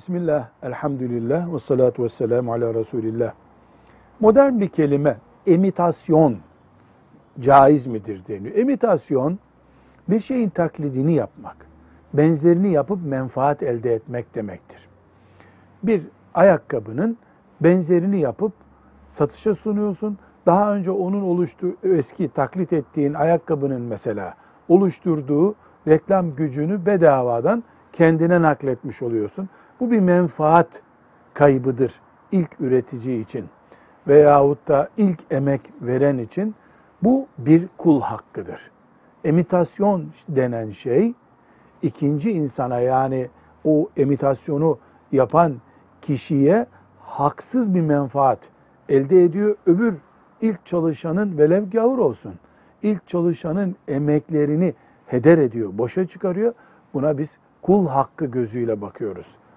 Bismillah, elhamdülillah ve salatu ve selamu ala Resulillah. Modern bir kelime, imitasyon caiz midir deniyor. İmitasyon, bir şeyin taklidini yapmak, benzerini yapıp menfaat elde etmek demektir. Bir ayakkabının benzerini yapıp satışa sunuyorsun. Daha önce onun oluştu eski taklit ettiğin ayakkabının mesela oluşturduğu reklam gücünü bedavadan kendine nakletmiş oluyorsun. Bu bir menfaat kaybıdır ilk üretici için veyahut da ilk emek veren için bu bir kul hakkıdır. Emitasyon denen şey ikinci insana yani o emitasyonu yapan kişiye haksız bir menfaat elde ediyor. Öbür ilk çalışanın velev gavur olsun. ilk çalışanın emeklerini heder ediyor, boşa çıkarıyor. Buna biz kul hakkı gözüyle bakıyoruz.